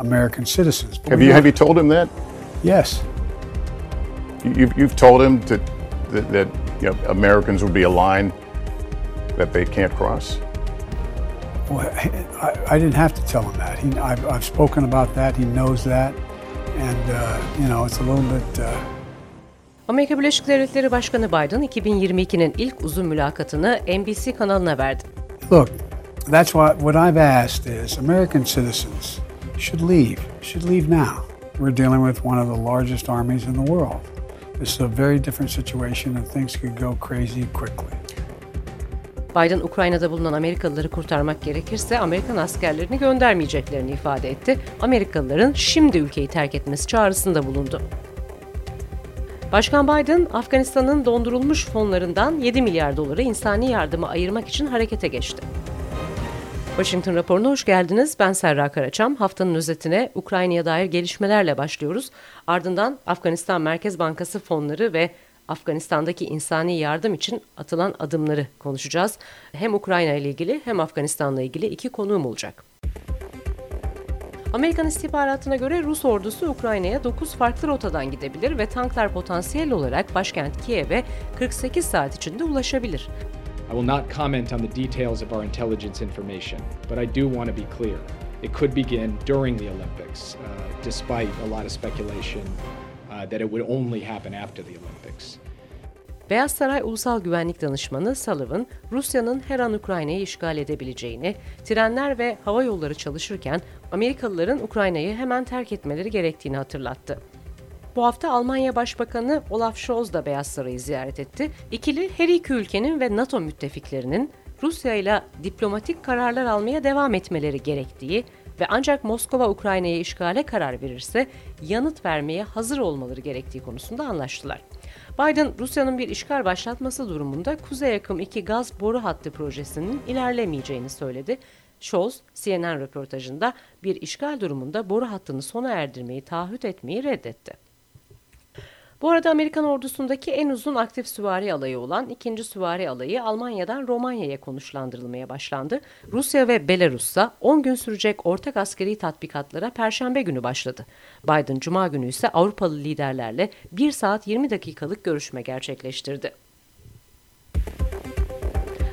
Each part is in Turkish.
American citizens. But have you have you told him that? Yes. You've, you've told him to, that, that you know, Americans would be a line that they can't cross? Well, I, I didn't have to tell him that. He, I've, I've spoken about that. He knows that. And, uh, you know, it's a little bit... Uh, Amerika Birleşik Devletleri Başkanı Biden 2022'nin ilk uzun mülakatını NBC kanalına verdi. Look, that's what, what I've asked is American citizens should leave, should leave now. We're dealing with one of the largest armies in the world. This is a very different situation and things could go crazy quickly. Biden, Ukrayna'da bulunan Amerikalıları kurtarmak gerekirse Amerikan askerlerini göndermeyeceklerini ifade etti. Amerikalıların şimdi ülkeyi terk etmesi çağrısında bulundu. Başkan Biden, Afganistan'ın dondurulmuş fonlarından 7 milyar doları insani yardıma ayırmak için harekete geçti. Washington raporuna hoş geldiniz. Ben Serra Karaçam. Haftanın özetine Ukrayna'ya dair gelişmelerle başlıyoruz. Ardından Afganistan Merkez Bankası fonları ve Afganistan'daki insani yardım için atılan adımları konuşacağız. Hem Ukrayna ile ilgili hem Afganistan'la ilgili iki konuğum olacak. Amerikan istihbaratına göre Rus ordusu Ukrayna'ya 9 farklı rotadan gidebilir ve tanklar potansiyel olarak başkent Kiev'e 48 saat içinde ulaşabilir. I will not comment on the details of our intelligence information, but I do want to be clear. It could begin during the Olympics, uh, despite a lot of speculation uh, that it would only happen after the Olympics. Beyaz Saray Ulusal Güvenlik Danışmanı Sullivan, Rusya'nın her an Ukrayna'yı işgal edebileceğini, trenler ve hava yolları çalışırken Amerikalıların Ukrayna'yı hemen terk etmeleri gerektiğini hatırlattı. Bu hafta Almanya Başbakanı Olaf Scholz da Beyaz Saray'ı ziyaret etti. İkili her iki ülkenin ve NATO müttefiklerinin Rusya ile diplomatik kararlar almaya devam etmeleri gerektiği ve ancak Moskova Ukrayna'ya işgale karar verirse yanıt vermeye hazır olmaları gerektiği konusunda anlaştılar. Biden, Rusya'nın bir işgal başlatması durumunda Kuzey Akım 2 gaz boru hattı projesinin ilerlemeyeceğini söyledi. Scholz, CNN röportajında bir işgal durumunda boru hattını sona erdirmeyi taahhüt etmeyi reddetti. Bu arada Amerikan ordusundaki en uzun aktif süvari alayı olan 2. Süvari Alayı Almanya'dan Romanya'ya konuşlandırılmaya başlandı. Rusya ve Belarus'ta 10 gün sürecek ortak askeri tatbikatlara Perşembe günü başladı. Biden Cuma günü ise Avrupalı liderlerle 1 saat 20 dakikalık görüşme gerçekleştirdi.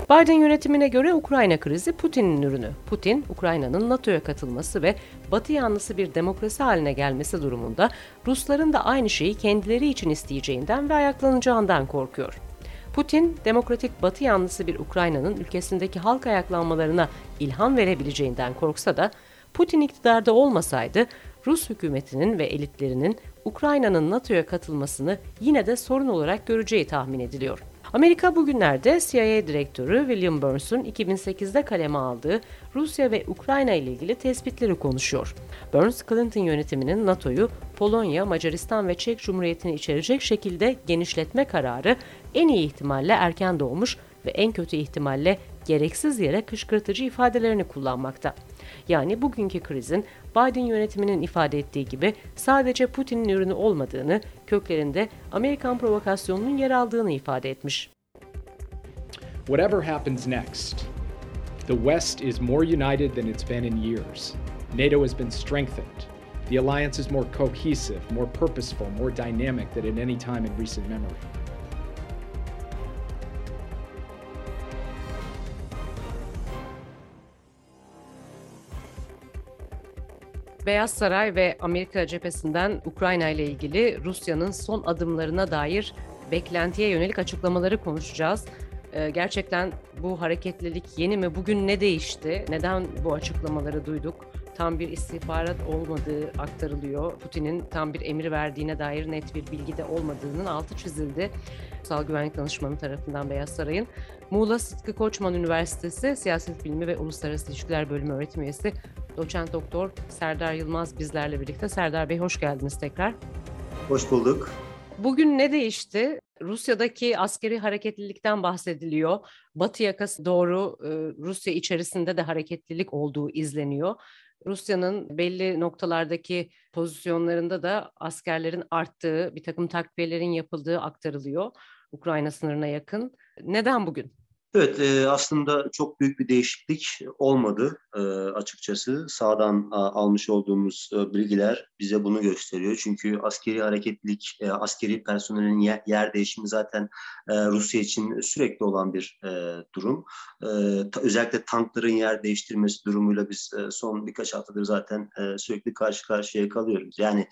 Biden yönetimine göre Ukrayna krizi Putin'in ürünü. Putin, Ukrayna'nın NATO'ya katılması ve Batı yanlısı bir demokrasi haline gelmesi durumunda Rusların da aynı şeyi kendileri için isteyeceğinden ve ayaklanacağından korkuyor. Putin, demokratik Batı yanlısı bir Ukrayna'nın ülkesindeki halk ayaklanmalarına ilham verebileceğinden korksa da Putin iktidarda olmasaydı Rus hükümetinin ve elitlerinin Ukrayna'nın NATO'ya katılmasını yine de sorun olarak göreceği tahmin ediliyor. Amerika bugünlerde CIA Direktörü William Burns'un 2008'de kaleme aldığı Rusya ve Ukrayna ile ilgili tespitleri konuşuyor. Burns, Clinton yönetiminin NATO'yu Polonya, Macaristan ve Çek Cumhuriyeti'ni içerecek şekilde genişletme kararı en iyi ihtimalle erken doğmuş ve en kötü ihtimalle gereksiz yere kışkırtıcı ifadelerini kullanmakta. Yani bugünkü krizin Biden yönetiminin ifade ettiği gibi sadece Putin'in ürünü olmadığını, köklerinde Amerikan provokasyonunun yer aldığını ifade etmiş. Whatever happens next, the West is more united than it's been in years. NATO has been strengthened. The alliance is more cohesive, more purposeful, more dynamic than at any time in recent memory. Beyaz Saray ve Amerika cephesinden Ukrayna ile ilgili Rusya'nın son adımlarına dair beklentiye yönelik açıklamaları konuşacağız. Ee, gerçekten bu hareketlilik yeni mi? Bugün ne değişti? Neden bu açıklamaları duyduk? Tam bir istihbarat olmadığı aktarılıyor. Putin'in tam bir emir verdiğine dair net bir bilgi de olmadığının altı çizildi. Ulusal Güvenlik Danışmanı tarafından Beyaz Saray'ın Muğla Sıtkı Koçman Üniversitesi Siyaset Bilimi ve Uluslararası İlişkiler Bölümü öğretim üyesi Doçent Doktor Serdar Yılmaz bizlerle birlikte. Serdar Bey hoş geldiniz tekrar. Hoş bulduk. Bugün ne değişti? Rusya'daki askeri hareketlilikten bahsediliyor. Batı yakası doğru e, Rusya içerisinde de hareketlilik olduğu izleniyor. Rusya'nın belli noktalardaki pozisyonlarında da askerlerin arttığı, bir takım takviyelerin yapıldığı aktarılıyor. Ukrayna sınırına yakın. Neden bugün? Evet, e, aslında çok büyük bir değişiklik olmadı e, açıkçası. Sağdan almış olduğumuz e, bilgiler bize bunu gösteriyor. Çünkü askeri hareketlilik, e, askeri personelin yer, yer değişimi zaten Rusya için sürekli olan bir durum. Özellikle tankların yer değiştirmesi durumuyla biz son birkaç haftadır zaten sürekli karşı karşıya kalıyoruz. Yani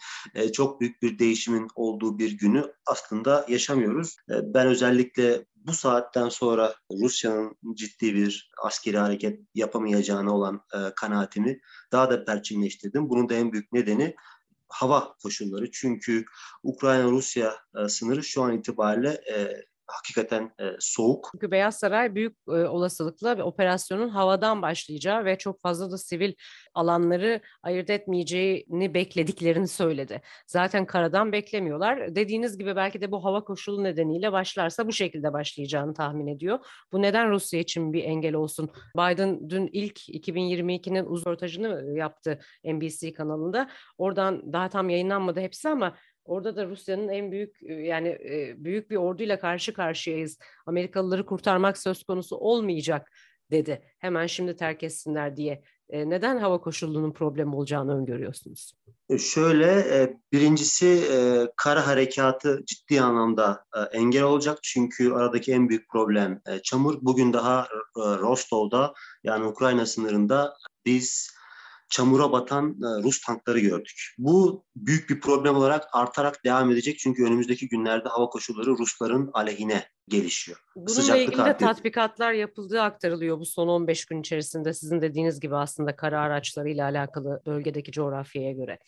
çok büyük bir değişimin olduğu bir günü aslında yaşamıyoruz. Ben özellikle bu saatten sonra Rusya'nın ciddi bir askeri hareket yapamayacağına olan e, kanaatimi daha da perçinleştirdim. Bunun da en büyük nedeni hava koşulları. Çünkü Ukrayna-Rusya e, sınırı şu an itibariyle e, hakikaten e, soğuk. Çünkü Beyaz Saray büyük e, olasılıkla operasyonun havadan başlayacağı ve çok fazla da sivil alanları ayırt etmeyeceğini beklediklerini söyledi. Zaten karadan beklemiyorlar. Dediğiniz gibi belki de bu hava koşulu nedeniyle başlarsa bu şekilde başlayacağını tahmin ediyor. Bu neden Rusya için bir engel olsun? Biden dün ilk 2022'nin uzun röportajını yaptı NBC kanalında. Oradan daha tam yayınlanmadı hepsi ama Orada da Rusya'nın en büyük yani büyük bir orduyla karşı karşıyayız. Amerikalıları kurtarmak söz konusu olmayacak dedi. Hemen şimdi terk etsinler diye. Neden hava koşulunun problem olacağını öngörüyorsunuz? E, şöyle, birincisi kara harekatı ciddi anlamda engel olacak. Çünkü aradaki en büyük problem çamur. Bugün daha Rostov'da yani Ukrayna sınırında biz çamura batan e, Rus tankları gördük. Bu büyük bir problem olarak artarak devam edecek çünkü önümüzdeki günlerde hava koşulları Rusların aleyhine gelişiyor. Bununla Sıcaklık ilgili de tatbikatlar yapıldığı aktarılıyor bu son 15 gün içerisinde sizin dediğiniz gibi aslında kara araçlarıyla alakalı bölgedeki coğrafyaya göre.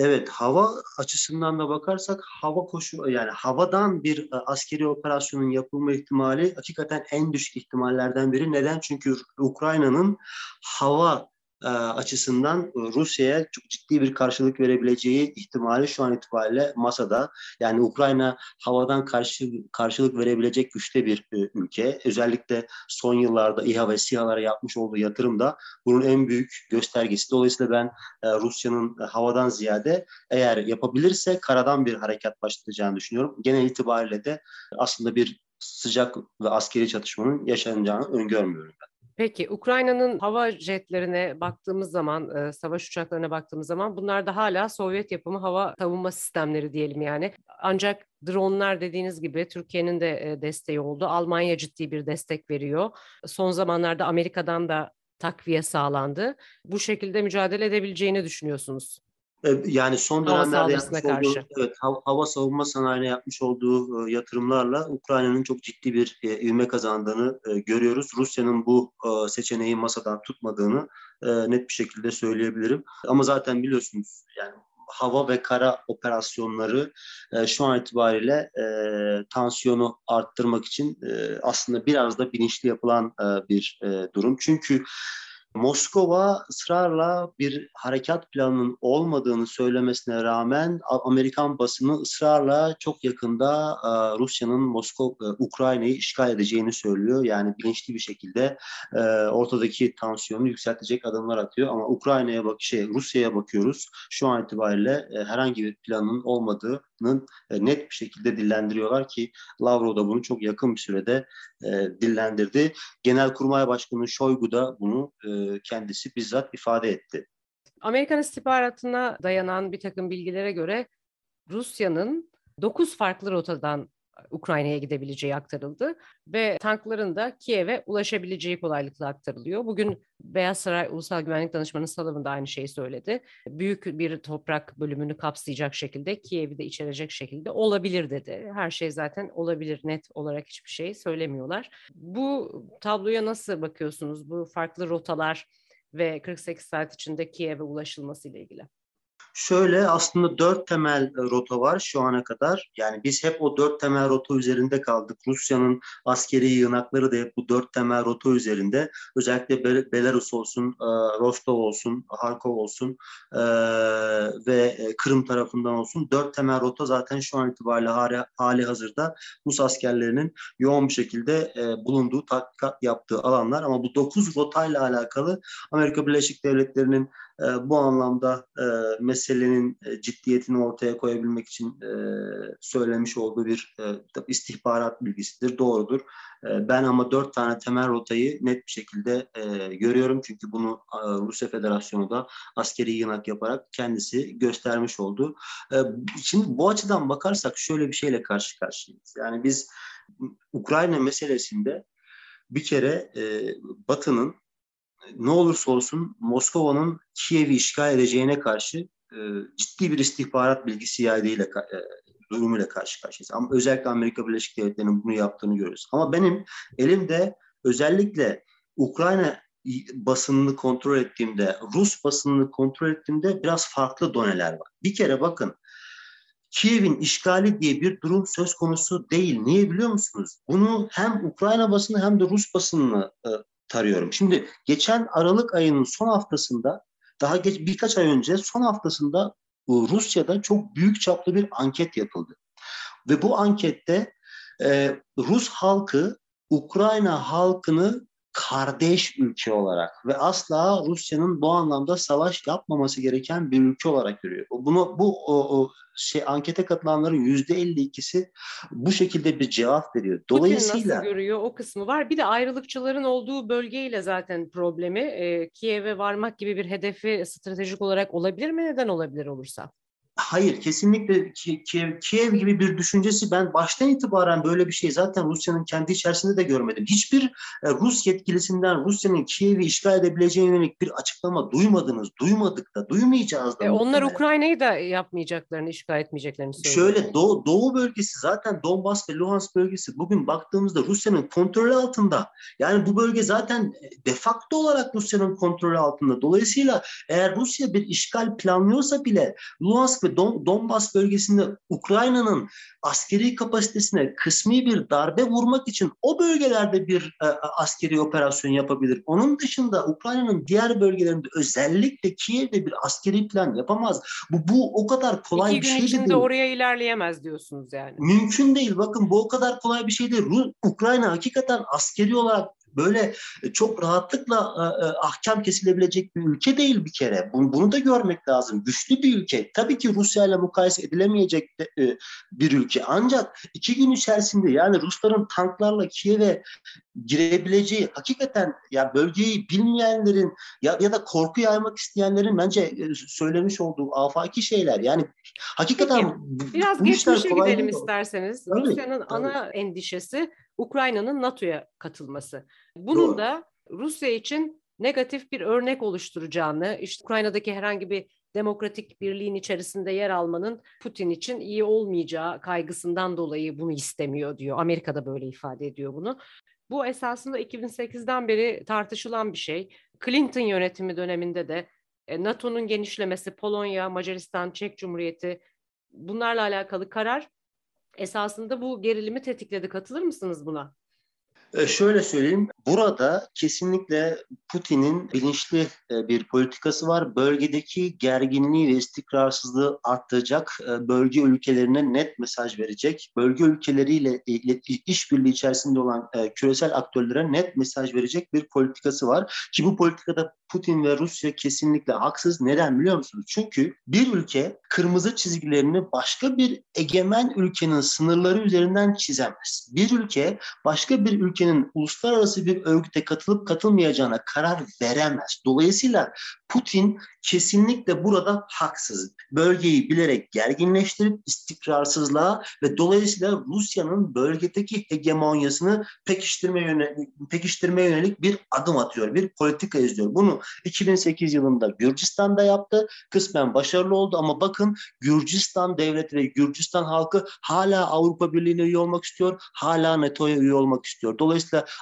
Evet, hava açısından da bakarsak hava koşu yani havadan bir e, askeri operasyonun yapılma ihtimali hakikaten en düşük ihtimallerden biri. Neden? Çünkü Ukrayna'nın hava e, açısından e, Rusya'ya çok ciddi bir karşılık verebileceği ihtimali şu an itibariyle masada. Yani Ukrayna havadan karşı karşılık verebilecek güçte bir e, ülke. Özellikle son yıllarda İHA ve SİHA'lara yapmış olduğu yatırım da bunun en büyük göstergesi. Dolayısıyla ben Rusya'nın havadan ziyade eğer yapabilirse karadan bir harekat başlatacağını düşünüyorum. Genel itibariyle de aslında bir sıcak ve askeri çatışmanın yaşanacağını öngörmüyorum ben. Peki Ukrayna'nın hava jetlerine baktığımız zaman, e, savaş uçaklarına baktığımız zaman bunlar da hala Sovyet yapımı hava savunma sistemleri diyelim yani. Ancak dronlar dediğiniz gibi Türkiye'nin de e, desteği oldu. Almanya ciddi bir destek veriyor. Son zamanlarda Amerika'dan da takviye sağlandı. Bu şekilde mücadele edebileceğini düşünüyorsunuz. E, yani son dönemlerde yapmış olduğu, evet, hava savunma sanayine yapmış olduğu e, yatırımlarla Ukrayna'nın çok ciddi bir e, ivme kazandığını görüyoruz. Rusya'nın bu seçeneği masadan tutmadığını net bir şekilde söyleyebilirim. Ama zaten biliyorsunuz yani hava ve kara operasyonları e, şu an itibariyle e, tansiyonu arttırmak için e, aslında biraz da bilinçli yapılan e, bir e, durum. Çünkü Moskova ısrarla bir harekat planının olmadığını söylemesine rağmen Amerikan basını ısrarla çok yakında e, Rusya'nın Moskova e, Ukrayna'yı işgal edeceğini söylüyor. Yani bilinçli bir şekilde e, ortadaki tansiyonu yükseltecek adımlar atıyor. Ama Ukrayna'ya bak şey Rusya'ya bakıyoruz. Şu an itibariyle herhangi bir planın olmadığının net bir şekilde dillendiriyorlar ki Lavrov da bunu çok yakın bir sürede dillendirdi. Genelkurmay Başkanı Şoygu da bunu kendisi bizzat ifade etti. Amerikan istihbaratına dayanan bir takım bilgilere göre Rusya'nın 9 farklı rotadan Ukrayna'ya gidebileceği aktarıldı ve tankların da Kiev'e ulaşabileceği kolaylıkla aktarılıyor. Bugün Beyaz Saray Ulusal Güvenlik Danışmanı Sullivan da aynı şeyi söyledi. Büyük bir toprak bölümünü kapsayacak şekilde Kiev'i de içerecek şekilde olabilir dedi. Her şey zaten olabilir net olarak hiçbir şey söylemiyorlar. Bu tabloya nasıl bakıyorsunuz? Bu farklı rotalar ve 48 saat içinde Kiev'e ulaşılması ile ilgili. Şöyle aslında dört temel e, rota var şu ana kadar. Yani biz hep o dört temel rota üzerinde kaldık. Rusya'nın askeri yığınakları da hep bu dört temel rota üzerinde. Özellikle Belarus olsun, e, Rostov olsun, Harkov olsun e, ve Kırım tarafından olsun. Dört temel rota zaten şu an itibariyle hali, hali hazırda Rus askerlerinin yoğun bir şekilde bulunduğu, tatbikat yaptığı alanlar. Ama bu dokuz rotayla alakalı Amerika Birleşik Devletleri'nin e, bu anlamda e, meselenin e, ciddiyetini ortaya koyabilmek için e, söylemiş olduğu bir e, istihbarat bilgisidir. Doğrudur. E, ben ama dört tane temel rotayı net bir şekilde e, görüyorum. Çünkü bunu e, Rusya Federasyonu da askeri yınak yaparak kendisi göstermiş oldu. E, şimdi bu açıdan bakarsak şöyle bir şeyle karşı karşıyayız. Yani biz Ukrayna meselesinde bir kere e, Batı'nın ne olursa olsun Moskova'nın Kiev'i işgal edeceğine karşı e, ciddi bir istihbarat bilgisi yaydığıyla e, durumuyla karşı karşıyayız. Ama özellikle Amerika Birleşik Devletleri'nin bunu yaptığını görüyoruz. Ama benim elimde özellikle Ukrayna basınını kontrol ettiğimde, Rus basınını kontrol ettiğimde biraz farklı doneler var. Bir kere bakın Kiev'in işgali diye bir durum söz konusu değil. Niye biliyor musunuz? Bunu hem Ukrayna basını hem de Rus basınını e, tarıyorum. Şimdi geçen Aralık ayının son haftasında daha geç birkaç ay önce son haftasında e, Rusya'da çok büyük çaplı bir anket yapıldı. Ve bu ankette e, Rus halkı Ukrayna halkını kardeş ülke olarak ve asla Rusya'nın bu anlamda savaş yapmaması gereken bir ülke olarak görüyor. Bunu bu o, o şey ankete katılanların yüzde 52'si bu şekilde bir cevap veriyor. Dolayısıyla Putin nasıl görüyor o kısmı var. Bir de ayrılıkçıların olduğu bölgeyle zaten problemi e, Kiev'e varmak gibi bir hedefi stratejik olarak olabilir mi? Neden olabilir olursa? Hayır kesinlikle Kiev, Kiev gibi bir düşüncesi ben baştan itibaren böyle bir şey zaten Rusya'nın kendi içerisinde de görmedim. Hiçbir e, Rus yetkilisinden Rusya'nın Kiev'i işgal edebileceğine yönelik bir açıklama duymadınız. Duymadık da duymayacağız da. E, onlar Ukrayna'yı da yapmayacaklarını, işgal etmeyeceklerini söylüyor. Şöyle Doğu, Doğu bölgesi zaten Donbas ve Luhansk bölgesi bugün baktığımızda Rusya'nın kontrolü altında. Yani bu bölge zaten de facto olarak Rusya'nın kontrolü altında. Dolayısıyla eğer Rusya bir işgal planlıyorsa bile Luhansk ve ve Don, Donbas bölgesinde Ukrayna'nın askeri kapasitesine kısmi bir darbe vurmak için o bölgelerde bir e, askeri operasyon yapabilir. Onun dışında Ukrayna'nın diğer bölgelerinde özellikle Kiev'de bir askeri plan yapamaz. Bu, bu o kadar kolay İki bir şey değil. İki gün içinde oraya ilerleyemez diyorsunuz yani. Mümkün değil. Bakın bu o kadar kolay bir şey değil. Ukrayna hakikaten askeri olarak böyle e, çok rahatlıkla e, e, ahkam kesilebilecek bir ülke değil bir kere. Bunu, bunu da görmek lazım. Güçlü bir ülke. Tabii ki Rusya ile mukayese edilemeyecek bir ülke. Ancak iki gün içerisinde yani Rusların tanklarla Kiev'e girebileceği hakikaten ya bölgeyi bilmeyenlerin ya, ya da korku yaymak isteyenlerin bence e, söylemiş olduğu afaki şeyler. Yani hakikaten Peki, biraz bu geçmişe gidelim isterseniz. Rusya'nın ana endişesi Ukrayna'nın NATO'ya katılması. Bunun Doğru. da Rusya için negatif bir örnek oluşturacağını, işte Ukrayna'daki herhangi bir demokratik birliğin içerisinde yer almanın Putin için iyi olmayacağı kaygısından dolayı bunu istemiyor diyor. Amerika da böyle ifade ediyor bunu. Bu esasında 2008'den beri tartışılan bir şey. Clinton yönetimi döneminde de e, NATO'nun genişlemesi, Polonya, Macaristan, Çek Cumhuriyeti bunlarla alakalı karar esasında bu gerilimi tetikledi. Katılır mısınız buna? E, şöyle söyleyeyim, burada kesinlikle Putin'in bilinçli e, bir politikası var. Bölgedeki gerginliği ve istikrarsızlığı arttıracak, e, bölge ülkelerine net mesaj verecek, bölge ülkeleriyle işbirliği içerisinde olan küresel aktörlere net mesaj verecek bir politikası var. Ki bu politikada Putin ve Rusya kesinlikle haksız. Neden biliyor musunuz? Çünkü bir ülke kırmızı çizgilerini başka bir egemen ülkenin sınırları üzerinden çizemez. Bir ülke başka bir ülkenin uluslararası bir örgüte katılıp katılmayacağına karar veremez. Dolayısıyla Putin kesinlikle burada haksız. Bölgeyi bilerek gerginleştirip istikrarsızlığa ve dolayısıyla Rusya'nın bölgedeki hegemonyasını pekiştirme yönelik, pekiştirme yönelik bir adım atıyor, bir politika izliyor. Bunu 2008 yılında Gürcistan'da yaptı. Kısmen başarılı oldu ama bakın Gürcistan devleti ve Gürcistan halkı hala Avrupa Birliği'ne üye olmak istiyor, hala NATO'ya üye olmak istiyor. Dolayısıyla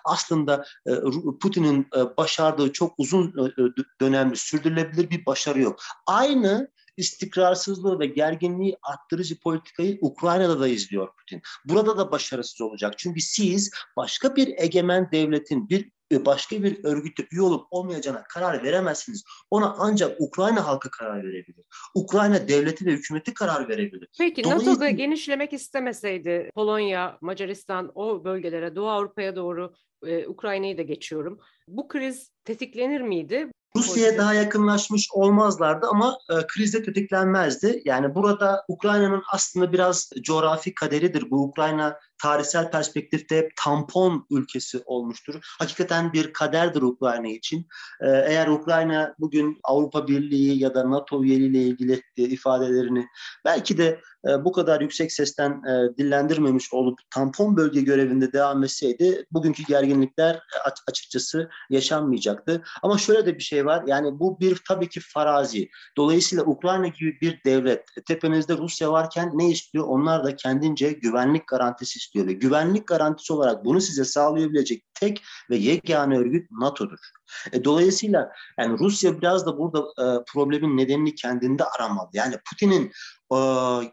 aslında e, Putin'in e, başardığı çok uzun e, dönemli sürdürülebilir bir başarı yok. Aynı istikrarsızlığı ve gerginliği arttırıcı politikayı Ukrayna'da da izliyor Putin. Burada da başarısız olacak. Çünkü siz başka bir egemen devletin bir başka bir örgüte üye olup olmayacağına karar veremezsiniz. Ona ancak Ukrayna halkı karar verebilir. Ukrayna devleti ve hükümeti karar verebilir. Peki Dolayısıyla... NATO'da genişlemek istemeseydi Polonya, Macaristan o bölgelere Doğu Avrupa'ya doğru e, Ukrayna'yı da geçiyorum. Bu kriz tetiklenir miydi? Rusya'ya daha yakınlaşmış olmazlardı ama e, krizde tetiklenmezdi. Yani burada Ukrayna'nın aslında biraz coğrafi kaderidir. Bu Ukrayna tarihsel perspektifte hep tampon ülkesi olmuştur. Hakikaten bir kaderdir Ukrayna için. E, eğer Ukrayna bugün Avrupa Birliği ya da NATO üyeliğiyle ilgili e, ifadelerini belki de e, bu kadar yüksek sesten e, dillendirmemiş olup tampon bölge görevinde devam etseydi bugünkü gerginlikler e, açıkçası yaşanmayacaktı. Ama şöyle de bir şey var. Yani bu bir tabii ki farazi. Dolayısıyla Ukrayna gibi bir devlet tepenizde Rusya varken ne istiyor? Onlar da kendince güvenlik garantisi istiyor ve güvenlik garantisi olarak bunu size sağlayabilecek tek ve yegane örgüt NATO'dur. E, dolayısıyla yani Rusya biraz da burada e, problemin nedenini kendinde aramalı. Yani Putin'in e,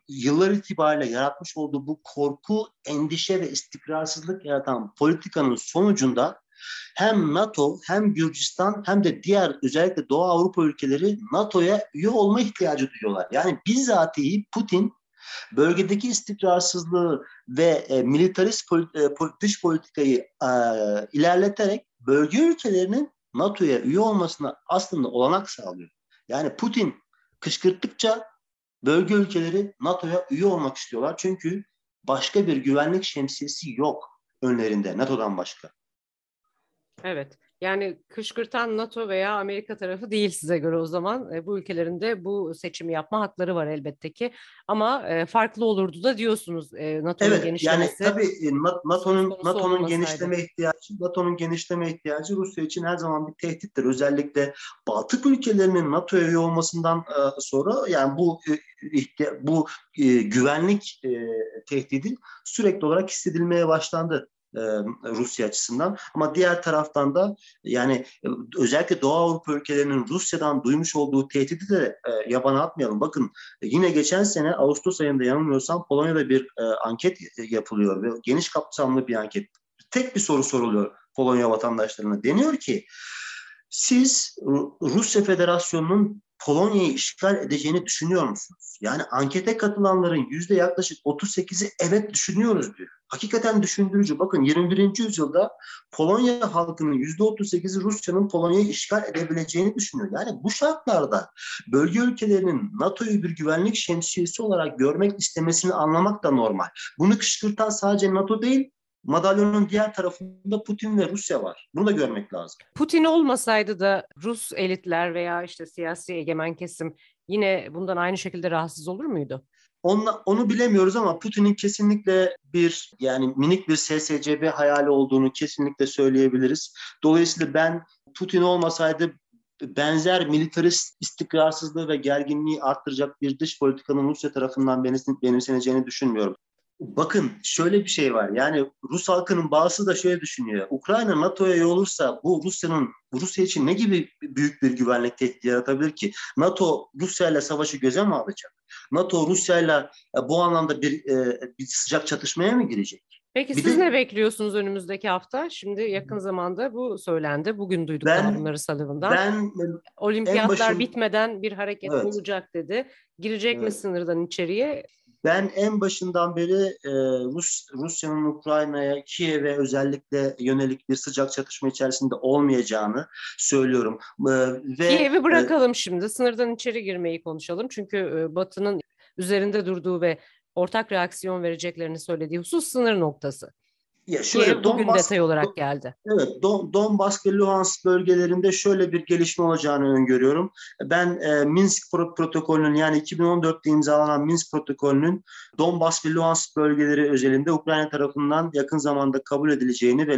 yıllar itibariyle yaratmış olduğu bu korku, endişe ve istikrarsızlık yaratan politikanın sonucunda hem NATO hem Gürcistan hem de diğer özellikle Doğu Avrupa ülkeleri NATO'ya üye olma ihtiyacı duyuyorlar. Yani bizzatihi Putin bölgedeki istikrarsızlığı ve e, militarist polit, e, dış politikayı e, ilerleterek bölge ülkelerinin NATO'ya üye olmasına aslında olanak sağlıyor. Yani Putin kışkırttıkça bölge ülkeleri NATO'ya üye olmak istiyorlar. Çünkü başka bir güvenlik şemsiyesi yok önlerinde NATO'dan başka. Evet. Yani kışkırtan NATO veya Amerika tarafı değil size göre o zaman. E, bu ülkelerin de bu seçimi yapma hakları var elbette ki. Ama e, farklı olurdu da diyorsunuz e, NATO'nun evet, genişlemesi. Yani tabii e, NATO'nun NATO'nun genişleme ihtiyacı, NATO'nun genişleme ihtiyacı Rusya için her zaman bir tehdittir. Özellikle Baltık ülkelerinin NATO'ya üye olmasından e, sonra yani bu e, bu e, güvenlik e, tehdidi sürekli olarak hissedilmeye başlandı Rusya açısından. Ama diğer taraftan da yani e, özellikle Doğu Avrupa ülkelerinin Rusya'dan duymuş olduğu tehdidi de e, yabana atmayalım. Bakın yine geçen sene Ağustos ayında yanılmıyorsam Polonya'da bir anket yapılıyor ve geniş kapsamlı bir anket. Tek bir soru soruluyor Polonya vatandaşlarına. Deniyor ki siz Rusya Federasyonu'nun Polonya'yı işgal edeceğini düşünüyor musunuz? Yani ankete katılanların yüzde yaklaşık 38'i evet düşünüyoruz diyor. Hakikaten düşündürücü. Bakın 21. yüzyılda Polonya halkının yüzde 38'i Rusya'nın Polonya'yı işgal edebileceğini düşünüyor. Yani bu şartlarda bölge ülkelerinin NATO'yu bir güvenlik şemsiyesi olarak görmek istemesini anlamak da normal. Bunu kışkırtan sadece NATO değil, madalyonun diğer tarafında Putin ve Rusya var. Bunu da görmek lazım. Putin olmasaydı da Rus elitler veya işte siyasi egemen kesim yine bundan aynı şekilde rahatsız olur muydu? Onla, onu bilemiyoruz ama Putin'in kesinlikle bir yani minik bir SSCB hayali olduğunu kesinlikle söyleyebiliriz. Dolayısıyla ben Putin olmasaydı benzer militarist istikrarsızlığı ve gerginliği arttıracak bir dış politikanın Rusya tarafından benimseneceğini düşünmüyorum. Bakın şöyle bir şey var. Yani Rus halkının bazısı da şöyle düşünüyor. Ukrayna NATO'ya üye olursa bu Rusya'nın Rusya için ne gibi büyük bir güvenlik tehdidi yaratabilir ki? NATO Rusya ile savaşı göze mi alacak? NATO Rusya ile e, bu anlamda bir, e, bir sıcak çatışmaya mı girecek? Peki bir siz de, ne bekliyorsunuz önümüzdeki hafta? Şimdi yakın zamanda bu söylendi. Bugün duyduk ben, bunları Sullivan'dan. Ben Olimpiyatlar başım, bitmeden bir hareket evet. olacak dedi. Girecek evet. mi sınırdan içeriye? Ben en başından beri e, Rus Rusya'nın Ukrayna'ya, Kiev'e özellikle yönelik bir sıcak çatışma içerisinde olmayacağını söylüyorum. E, ve Kiev'i bırakalım e, şimdi. Sınırdan içeri girmeyi konuşalım. Çünkü e, Batı'nın üzerinde durduğu ve ortak reaksiyon vereceklerini söylediği husus sınır noktası. Ya şöyle bugün Donbas, detay olarak geldi. Evet, Don, Donbas ve Luhansk bölgelerinde şöyle bir gelişme olacağını öngörüyorum. Ben e, Minsk protokolünün yani 2014'te imzalanan Minsk protokolünün Donbas ve Luhansk bölgeleri özelinde Ukrayna tarafından yakın zamanda kabul edileceğini ve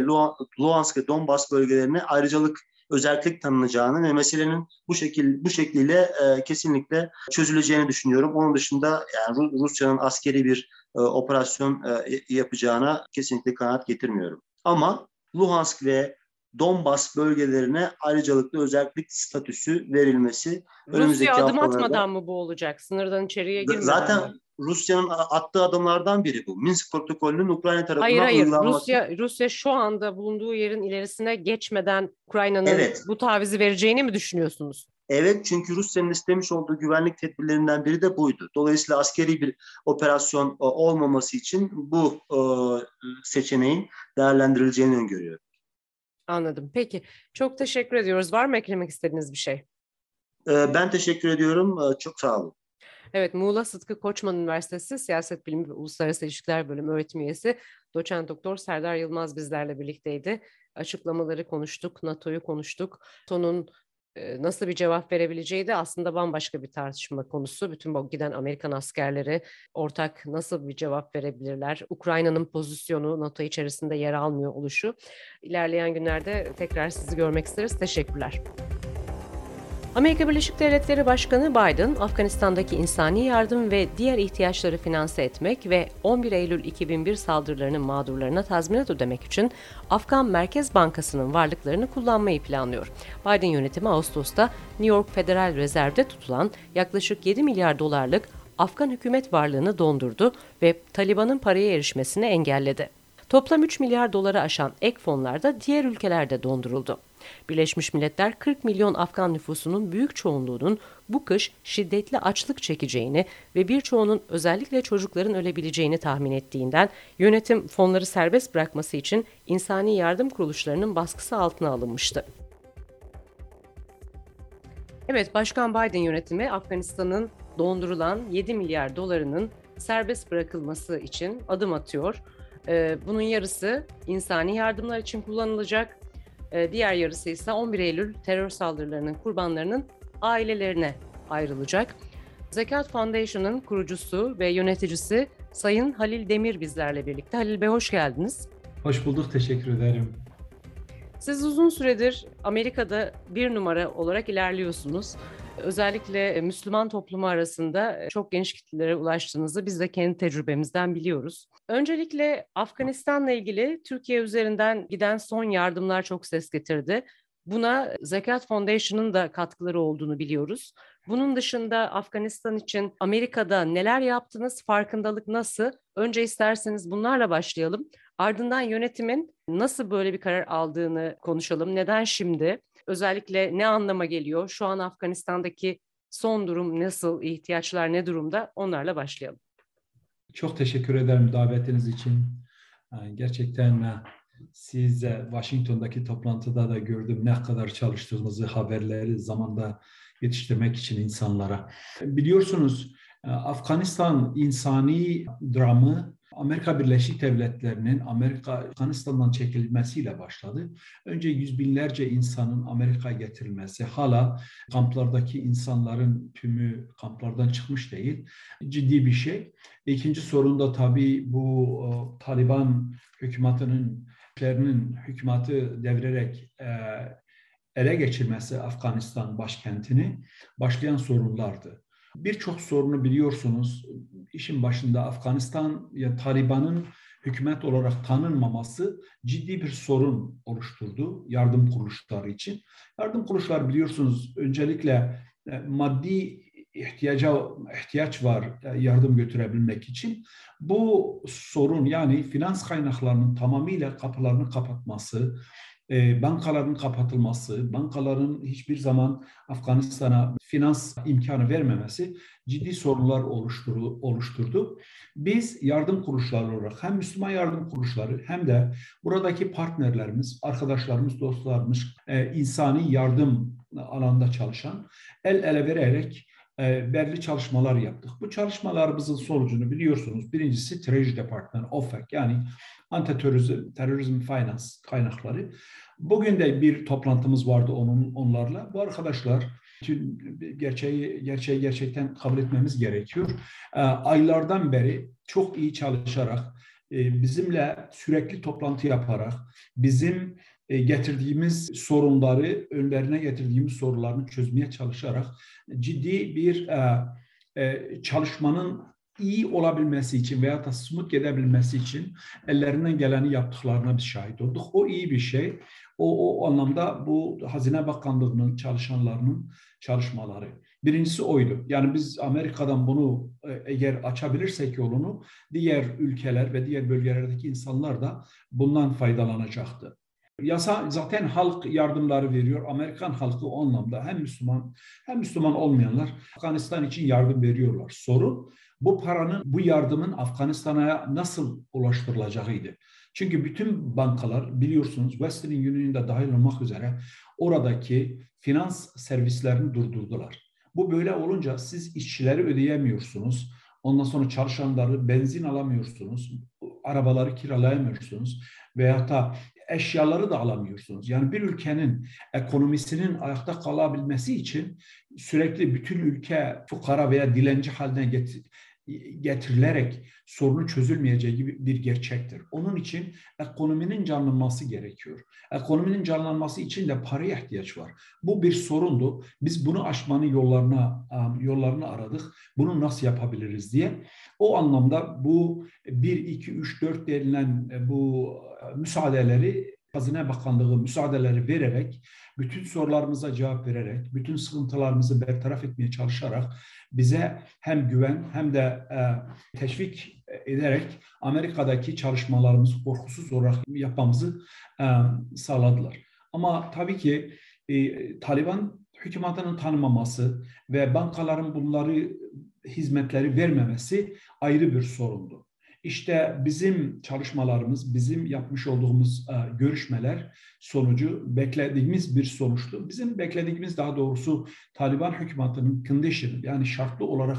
Luhansk ve Donbas bölgelerine ayrıcalık özellik tanınacağını ve meselenin bu şekil bu şekliyle e, kesinlikle çözüleceğini düşünüyorum. Onun dışında yani Rusya'nın askeri bir e, operasyon e, yapacağına kesinlikle kanaat getirmiyorum. Ama Luhansk ve Donbas bölgelerine ayrıcalıklı özellik statüsü verilmesi Rusya adım atmadan mı bu olacak? Sınırdan içeriye girmeden Zaten mi? Rusya'nın attığı adımlardan biri bu. Minsk protokolünün Ukrayna tarafından hayır, hayır. uygulanması. Rusya, Rusya şu anda bulunduğu yerin ilerisine geçmeden Ukrayna'nın evet. bu tavizi vereceğini mi düşünüyorsunuz? Evet çünkü Rusya'nın istemiş olduğu güvenlik tedbirlerinden biri de buydu. Dolayısıyla askeri bir operasyon e, olmaması için bu e, seçeneğin değerlendirileceğini öngörüyorum. Anladım. Peki. Çok teşekkür ediyoruz. Var mı eklemek istediğiniz bir şey? Ee, ben teşekkür ediyorum. Çok sağ olun. Evet, Muğla Sıtkı Koçman Üniversitesi Siyaset Bilimi ve Uluslararası İlişkiler Bölümü öğretim üyesi doçent doktor Serdar Yılmaz bizlerle birlikteydi. Açıklamaları konuştuk, NATO'yu konuştuk. Sonun nasıl bir cevap verebileceği de aslında bambaşka bir tartışma konusu. Bütün bu giden Amerikan askerleri ortak nasıl bir cevap verebilirler? Ukrayna'nın pozisyonu NATO içerisinde yer almıyor oluşu. İlerleyen günlerde tekrar sizi görmek isteriz. Teşekkürler. Amerika Birleşik Devletleri Başkanı Biden, Afganistan'daki insani yardım ve diğer ihtiyaçları finanse etmek ve 11 Eylül 2001 saldırılarının mağdurlarına tazminat ödemek için Afgan Merkez Bankası'nın varlıklarını kullanmayı planlıyor. Biden yönetimi Ağustos'ta New York Federal Rezerv'de tutulan yaklaşık 7 milyar dolarlık Afgan hükümet varlığını dondurdu ve Taliban'ın paraya erişmesini engelledi. Toplam 3 milyar doları aşan ek fonlar da diğer ülkelerde donduruldu. Birleşmiş Milletler 40 milyon Afgan nüfusunun büyük çoğunluğunun bu kış şiddetli açlık çekeceğini ve birçoğunun özellikle çocukların ölebileceğini tahmin ettiğinden yönetim fonları serbest bırakması için insani yardım kuruluşlarının baskısı altına alınmıştı. Evet, Başkan Biden yönetimi Afganistan'ın dondurulan 7 milyar dolarının serbest bırakılması için adım atıyor. Ee, bunun yarısı insani yardımlar için kullanılacak. Ee, diğer yarısı ise 11 Eylül terör saldırılarının kurbanlarının ailelerine ayrılacak. Zekat Foundation'ın kurucusu ve yöneticisi Sayın Halil Demir bizlerle birlikte. Halil Bey hoş geldiniz. Hoş bulduk, teşekkür ederim. Siz uzun süredir Amerika'da bir numara olarak ilerliyorsunuz özellikle e, Müslüman toplumu arasında e, çok geniş kitlelere ulaştığınızı biz de kendi tecrübemizden biliyoruz. Öncelikle Afganistan'la ilgili Türkiye üzerinden giden son yardımlar çok ses getirdi. Buna Zekat Foundation'ın da katkıları olduğunu biliyoruz. Bunun dışında Afganistan için Amerika'da neler yaptınız, farkındalık nasıl? Önce isterseniz bunlarla başlayalım. Ardından yönetimin nasıl böyle bir karar aldığını konuşalım. Neden şimdi? Özellikle ne anlama geliyor? Şu an Afganistan'daki son durum nasıl, ihtiyaçlar ne durumda? Onlarla başlayalım. Çok teşekkür ederim davetiniz için. Gerçekten e, siz Washington'daki toplantıda da gördüm ne kadar çalıştığınızı haberleri zamanda yetiştirmek için insanlara. Biliyorsunuz e, Afganistan insani dramı Amerika Birleşik Devletleri'nin Amerika Afganistan'dan çekilmesiyle başladı. Önce yüz binlerce insanın Amerika'ya getirilmesi, hala kamplardaki insanların tümü kamplardan çıkmış değil. Ciddi bir şey. İkinci sorun da tabii bu o, Taliban hükümetinin hükümeti devirerek e, ele geçirmesi Afganistan başkentini başlayan sorunlardı. Birçok sorunu biliyorsunuz. İşin başında Afganistan ya Taliban'ın hükümet olarak tanınmaması ciddi bir sorun oluşturdu yardım kuruluşları için. Yardım kuruluşları biliyorsunuz öncelikle e, maddi ihtiyaca ihtiyaç var e, yardım götürebilmek için. Bu sorun yani finans kaynaklarının tamamıyla kapılarını kapatması, e, bankaların kapatılması, bankaların hiçbir zaman Afganistan'a finans imkanı vermemesi ciddi sorunlar oluşturdu. oluşturdu. Biz yardım kuruluşları olarak hem Müslüman yardım kuruluşları hem de buradaki partnerlerimiz, arkadaşlarımız, dostlarımız, e, insani yardım alanda çalışan el ele vererek e, belli çalışmalar yaptık. Bu çalışmalarımızın sonucunu biliyorsunuz. Birincisi Treasury Department, OFAC yani Anti-Terrorism Terrorism Finance kaynakları. Bugün de bir toplantımız vardı onun onlarla. Bu arkadaşlar bütün gerçeği gerçeği gerçekten kabul etmemiz gerekiyor. E, aylardan beri çok iyi çalışarak e, bizimle sürekli toplantı yaparak bizim getirdiğimiz sorunları, önlerine getirdiğimiz sorularını çözmeye çalışarak ciddi bir e, e, çalışmanın iyi olabilmesi için veya da smooth gidebilmesi için ellerinden geleni yaptıklarına bir şahit olduk. O iyi bir şey. O, o anlamda bu Hazine Bakanlığı'nın çalışanlarının çalışmaları. Birincisi oydu. Yani biz Amerika'dan bunu eğer açabilirsek yolunu diğer ülkeler ve diğer bölgelerdeki insanlar da bundan faydalanacaktı. Yasa zaten halk yardımları veriyor. Amerikan halkı o anlamda hem Müslüman hem Müslüman olmayanlar Afganistan için yardım veriyorlar. Sorun bu paranın, bu yardımın Afganistan'a nasıl ulaştırılacağıydı. Çünkü bütün bankalar biliyorsunuz Western Union'da dahil olmak üzere oradaki finans servislerini durdurdular. Bu böyle olunca siz işçileri ödeyemiyorsunuz. Ondan sonra çalışanları benzin alamıyorsunuz, arabaları kiralayamıyorsunuz veya da eşyaları da alamıyorsunuz. Yani bir ülkenin ekonomisinin ayakta kalabilmesi için sürekli bütün ülke fukara veya dilenci haline getirilerek sorunu çözülmeyeceği gibi bir gerçektir. Onun için ekonominin canlanması gerekiyor. Ekonominin canlanması için de paraya ihtiyaç var. Bu bir sorundu. Biz bunu aşmanın yollarına yollarını aradık. Bunu nasıl yapabiliriz diye. O anlamda bu 1 2 3 4 denilen bu müsaadeleri Hazine Bakanlığı müsaadeleri vererek, bütün sorularımıza cevap vererek, bütün sıkıntılarımızı bertaraf etmeye çalışarak bize hem güven hem de e, teşvik ederek Amerika'daki çalışmalarımızı korkusuz olarak yapmamızı e, sağladılar. Ama tabii ki e, Taliban hükümetinin tanımaması ve bankaların bunları hizmetleri vermemesi ayrı bir sorundu. İşte bizim çalışmalarımız, bizim yapmış olduğumuz e, görüşmeler sonucu beklediğimiz bir sonuçtu. Bizim beklediğimiz daha doğrusu Taliban hükümetinin condition yani şartlı olarak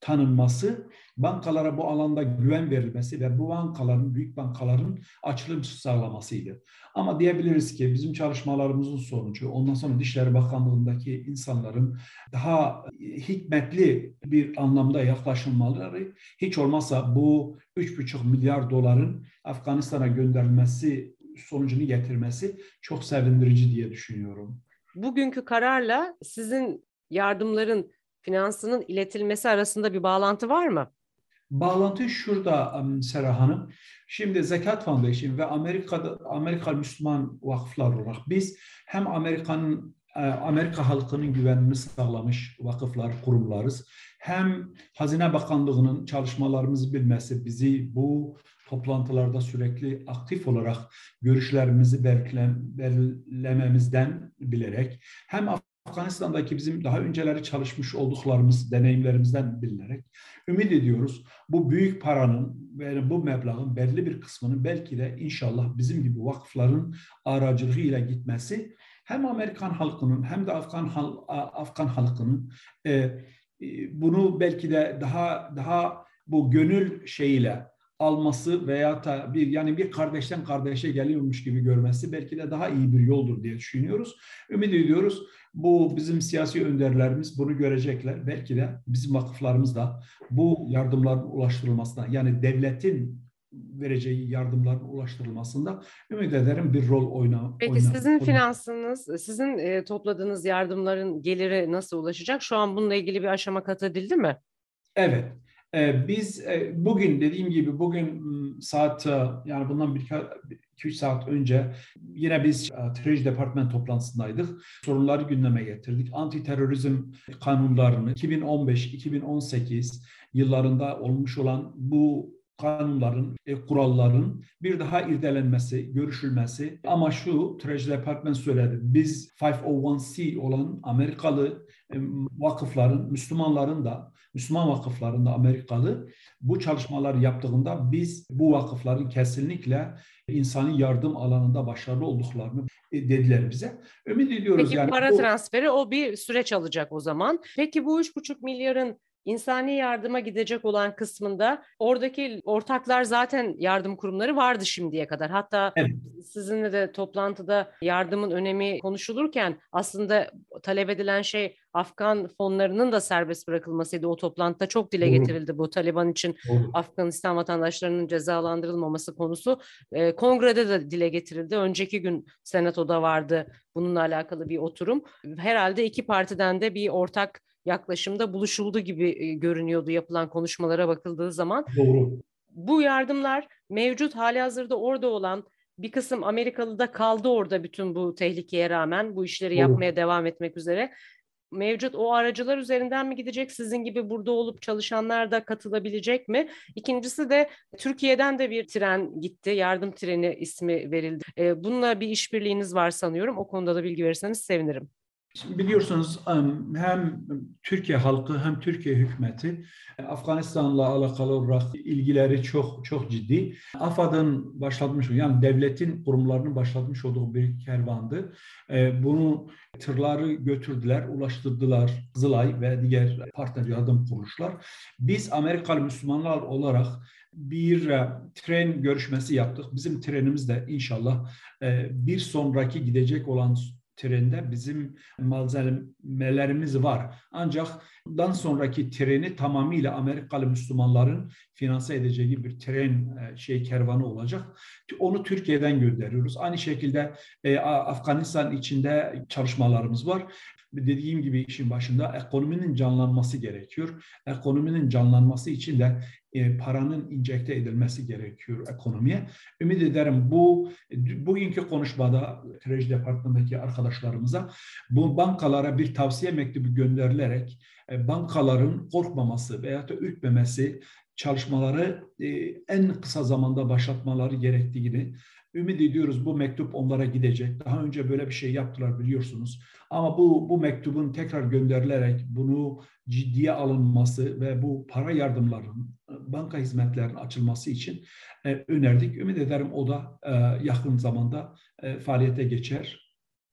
tanınması, bankalara bu alanda güven verilmesi ve bu bankaların, büyük bankaların açılım sağlamasıydı. Ama diyebiliriz ki bizim çalışmalarımızın sonucu, ondan sonra Dışişleri Bakanlığı'ndaki insanların daha hikmetli bir anlamda yaklaşılmaları, hiç olmazsa bu 3,5 milyar doların Afganistan'a gönderilmesi sonucunu getirmesi çok sevindirici diye düşünüyorum. Bugünkü kararla sizin yardımların finansının iletilmesi arasında bir bağlantı var mı? Bağlantı şurada Serra Hanım. Şimdi Zekat Foundation ve Amerika'da Amerika Müslüman vakıflar olarak biz hem Amerika'nın e, Amerika halkının güvenini sağlamış vakıflar, kurumlarız. Hem Hazine Bakanlığı'nın çalışmalarımızı bilmesi bizi bu toplantılarda sürekli aktif olarak görüşlerimizi belirlememizden bilerek hem Afganistan'daki bizim daha önceleri çalışmış olduklarımız, deneyimlerimizden bilinerek ümit ediyoruz. Bu büyük paranın ve bu meblağın belli bir kısmının belki de inşallah bizim gibi vakıfların aracılığıyla gitmesi hem Amerikan halkının hem de Afgan hal, Afgan halkının e, e, bunu belki de daha daha bu gönül şeyiyle alması veya da bir yani bir kardeşten kardeşe geliyormuş gibi görmesi belki de daha iyi bir yoldur diye düşünüyoruz. Ümit ediyoruz bu bizim siyasi önderlerimiz bunu görecekler. Belki de bizim vakıflarımız da bu yardımların ulaştırılmasına yani devletin vereceği yardımların ulaştırılmasında ümit ederim bir rol oyna. Peki oyna, sizin oyna. finansınız, sizin e, topladığınız yardımların geliri nasıl ulaşacak? Şu an bununla ilgili bir aşama kat edildi mi? Evet. Ee, biz e, bugün dediğim gibi bugün saat e, yani bundan bir 2-3 saat önce yine biz e, Treasury Department toplantısındaydık. Sorunları gündeme getirdik. Anti terörizm kanunlarını 2015-2018 yıllarında olmuş olan bu kanunların, kuralların bir daha irdelenmesi, görüşülmesi. Ama şu Treasury Department söyledi. Biz 501c olan Amerikalı vakıfların, Müslümanların da, Müslüman vakıfların da Amerikalı bu çalışmalar yaptığında biz bu vakıfların kesinlikle insani yardım alanında başarılı olduklarını e, dediler bize. Ümit ediyoruz Peki yani. para bu... transferi o bir süreç alacak o zaman. Peki bu 3,5 milyarın insani yardıma gidecek olan kısmında oradaki ortaklar zaten yardım kurumları vardı şimdiye kadar. Hatta evet. sizinle de toplantıda yardımın önemi konuşulurken aslında talep edilen şey Afgan fonlarının da serbest bırakılmasıydı. O toplantıda çok dile getirildi bu Taliban için Doğru. Afganistan vatandaşlarının cezalandırılmaması konusu. E, kongrede de dile getirildi. Önceki gün senatoda vardı bununla alakalı bir oturum. Herhalde iki partiden de bir ortak yaklaşımda buluşuldu gibi e, görünüyordu yapılan konuşmalara bakıldığı zaman. Doğru. Bu yardımlar mevcut hali hazırda orada olan bir kısım Amerikalı da kaldı orada bütün bu tehlikeye rağmen bu işleri Doğru. yapmaya devam etmek üzere. Mevcut o aracılar üzerinden mi gidecek? Sizin gibi burada olup çalışanlar da katılabilecek mi? İkincisi de Türkiye'den de bir tren gitti. Yardım treni ismi verildi. E, bununla bir işbirliğiniz var sanıyorum. O konuda da bilgi verirseniz sevinirim. Şimdi biliyorsunuz hem Türkiye halkı hem Türkiye hükümeti Afganistan'la alakalı olarak ilgileri çok çok ciddi. AFAD'ın başlatmış yani devletin kurumlarının başlatmış olduğu bir kervandı. E, bunu tırları götürdüler, ulaştırdılar Kızılay ve diğer partner yardım kuruluşlar. Biz Amerikalı Müslümanlar olarak bir e, tren görüşmesi yaptık. Bizim trenimiz de inşallah e, bir sonraki gidecek olan trende bizim malzemelerimiz var. Ancak dan sonraki treni tamamıyla Amerikalı Müslümanların finanse edeceği bir tren e, şey kervanı olacak. Onu Türkiye'den gönderiyoruz. Aynı şekilde e, Afganistan içinde çalışmalarımız var dediğim gibi işin başında ekonominin canlanması gerekiyor. Ekonominin canlanması için de e, paranın injekte edilmesi gerekiyor ekonomiye. Ümit ederim bu bugünkü konuşmada Treji Departmanı'ndaki arkadaşlarımıza bu bankalara bir tavsiye mektubu gönderilerek e, bankaların korkmaması veya da ürkmemesi çalışmaları e, en kısa zamanda başlatmaları gerektiğini ümit ediyoruz bu mektup onlara gidecek. Daha önce böyle bir şey yaptılar biliyorsunuz. Ama bu bu mektubun tekrar gönderilerek bunu ciddiye alınması ve bu para yardımlarının banka hizmetlerinin açılması için e, önerdik. Ümit ederim o da e, yakın zamanda e, faaliyete geçer,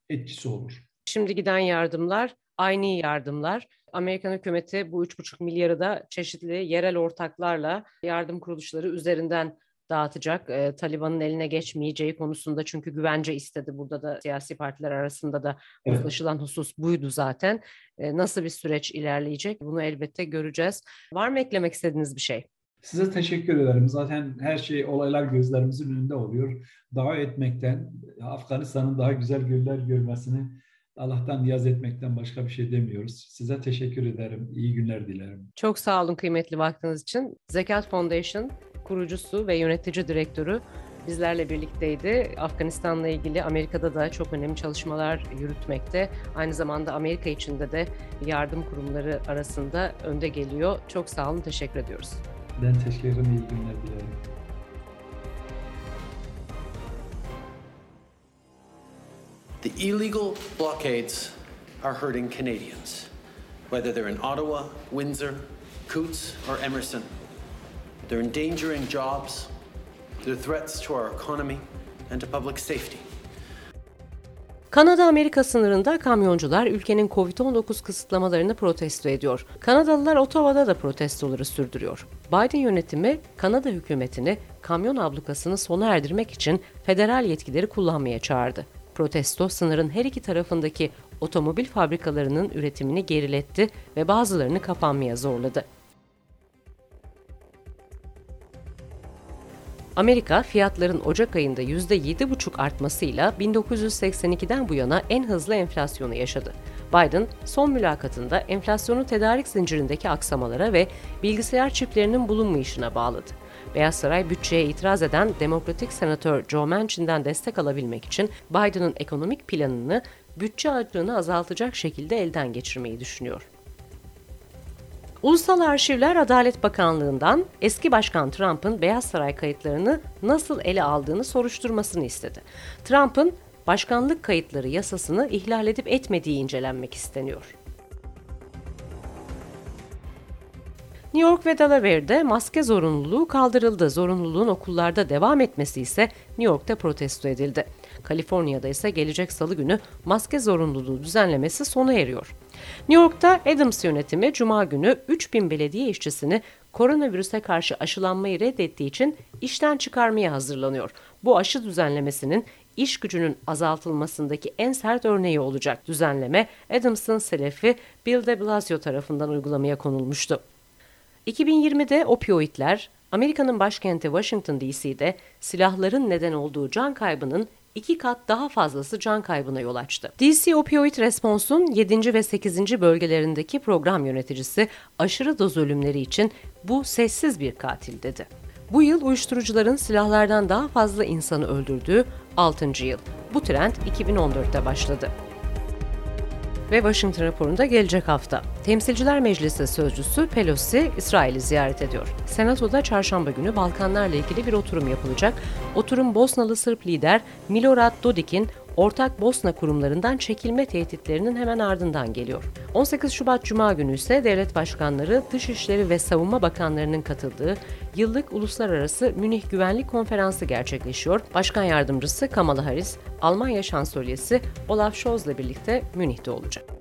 etkisi olur. Şimdi giden yardımlar aynı yardımlar. Amerikan hükümeti bu 3,5 milyarı da çeşitli yerel ortaklarla yardım kuruluşları üzerinden dağıtacak. E, Taliban'ın eline geçmeyeceği konusunda çünkü güvence istedi. Burada da siyasi partiler arasında da uzlaşılan evet. husus buydu zaten. E, nasıl bir süreç ilerleyecek bunu elbette göreceğiz. Var mı eklemek istediğiniz bir şey? Size teşekkür ederim. Zaten her şey olaylar gözlerimizin önünde oluyor. Dua etmekten, Afganistan'ın daha güzel günler görmesini Allah'tan niyaz etmekten başka bir şey demiyoruz. Size teşekkür ederim. İyi günler dilerim. Çok sağ olun kıymetli vaktiniz için. Zekat Foundation kurucusu ve yönetici direktörü bizlerle birlikteydi. Afganistan'la ilgili Amerika'da da çok önemli çalışmalar yürütmekte. Aynı zamanda Amerika içinde de yardım kurumları arasında önde geliyor. Çok sağ olun, teşekkür ediyoruz. Ben teşekkür ederim, iyi günler dilerim. The illegal blockades are hurting Canadians, whether they're in Ottawa, Windsor, Coutts, or Emerson. They're endangering jobs, they're threats to our economy and to public safety. Kanada-Amerika sınırında kamyoncular ülkenin Covid-19 kısıtlamalarını protesto ediyor. Kanadalılar Ottawa'da da protestoları sürdürüyor. Biden yönetimi Kanada hükümetini kamyon ablukasını sona erdirmek için federal yetkileri kullanmaya çağırdı. Protesto sınırın her iki tarafındaki otomobil fabrikalarının üretimini geriletti ve bazılarını kapanmaya zorladı. Amerika fiyatların Ocak ayında %7,5 artmasıyla 1982'den bu yana en hızlı enflasyonu yaşadı. Biden son mülakatında enflasyonu tedarik zincirindeki aksamalara ve bilgisayar çiplerinin bulunmayışına bağladı. Beyaz Saray bütçeye itiraz eden Demokratik Senatör Joe Manchin'den destek alabilmek için Biden'ın ekonomik planını bütçe açığını azaltacak şekilde elden geçirmeyi düşünüyor. Ulusal Arşivler Adalet Bakanlığı'ndan eski Başkan Trump'ın Beyaz Saray kayıtlarını nasıl ele aldığını soruşturmasını istedi. Trump'ın başkanlık kayıtları yasasını ihlal edip etmediği incelenmek isteniyor. New York ve Delaware'de maske zorunluluğu kaldırıldı. Zorunluluğun okullarda devam etmesi ise New York'ta protesto edildi. Kaliforniya'da ise gelecek salı günü maske zorunluluğu düzenlemesi sona eriyor. New York'ta Adams yönetimi Cuma günü 3000 belediye işçisini koronavirüse karşı aşılanmayı reddettiği için işten çıkarmaya hazırlanıyor. Bu aşı düzenlemesinin iş gücünün azaltılmasındaki en sert örneği olacak. Düzenleme Adams'ın selefi Bill de Blasio tarafından uygulamaya konulmuştu. 2020'de opioidler, Amerika'nın başkenti Washington DC'de silahların neden olduğu can kaybının iki kat daha fazlası can kaybına yol açtı. DC Opioid Response'un 7. ve 8. bölgelerindeki program yöneticisi aşırı doz ölümleri için bu sessiz bir katil dedi. Bu yıl uyuşturucuların silahlardan daha fazla insanı öldürdüğü 6. yıl. Bu trend 2014'te başladı ve Washington raporunda gelecek hafta. Temsilciler Meclisi sözcüsü Pelosi İsrail'i ziyaret ediyor. Senatoda çarşamba günü Balkanlarla ilgili bir oturum yapılacak. Oturum Bosnalı Sırp lider Milorad Dodik'in ortak Bosna kurumlarından çekilme tehditlerinin hemen ardından geliyor. 18 Şubat Cuma günü ise devlet başkanları, Dışişleri ve Savunma Bakanlarının katıldığı yıllık uluslararası Münih Güvenlik Konferansı gerçekleşiyor. Başkan yardımcısı Kamala Harris, Almanya Şansölyesi Olaf Scholz'la birlikte Münih'te olacak.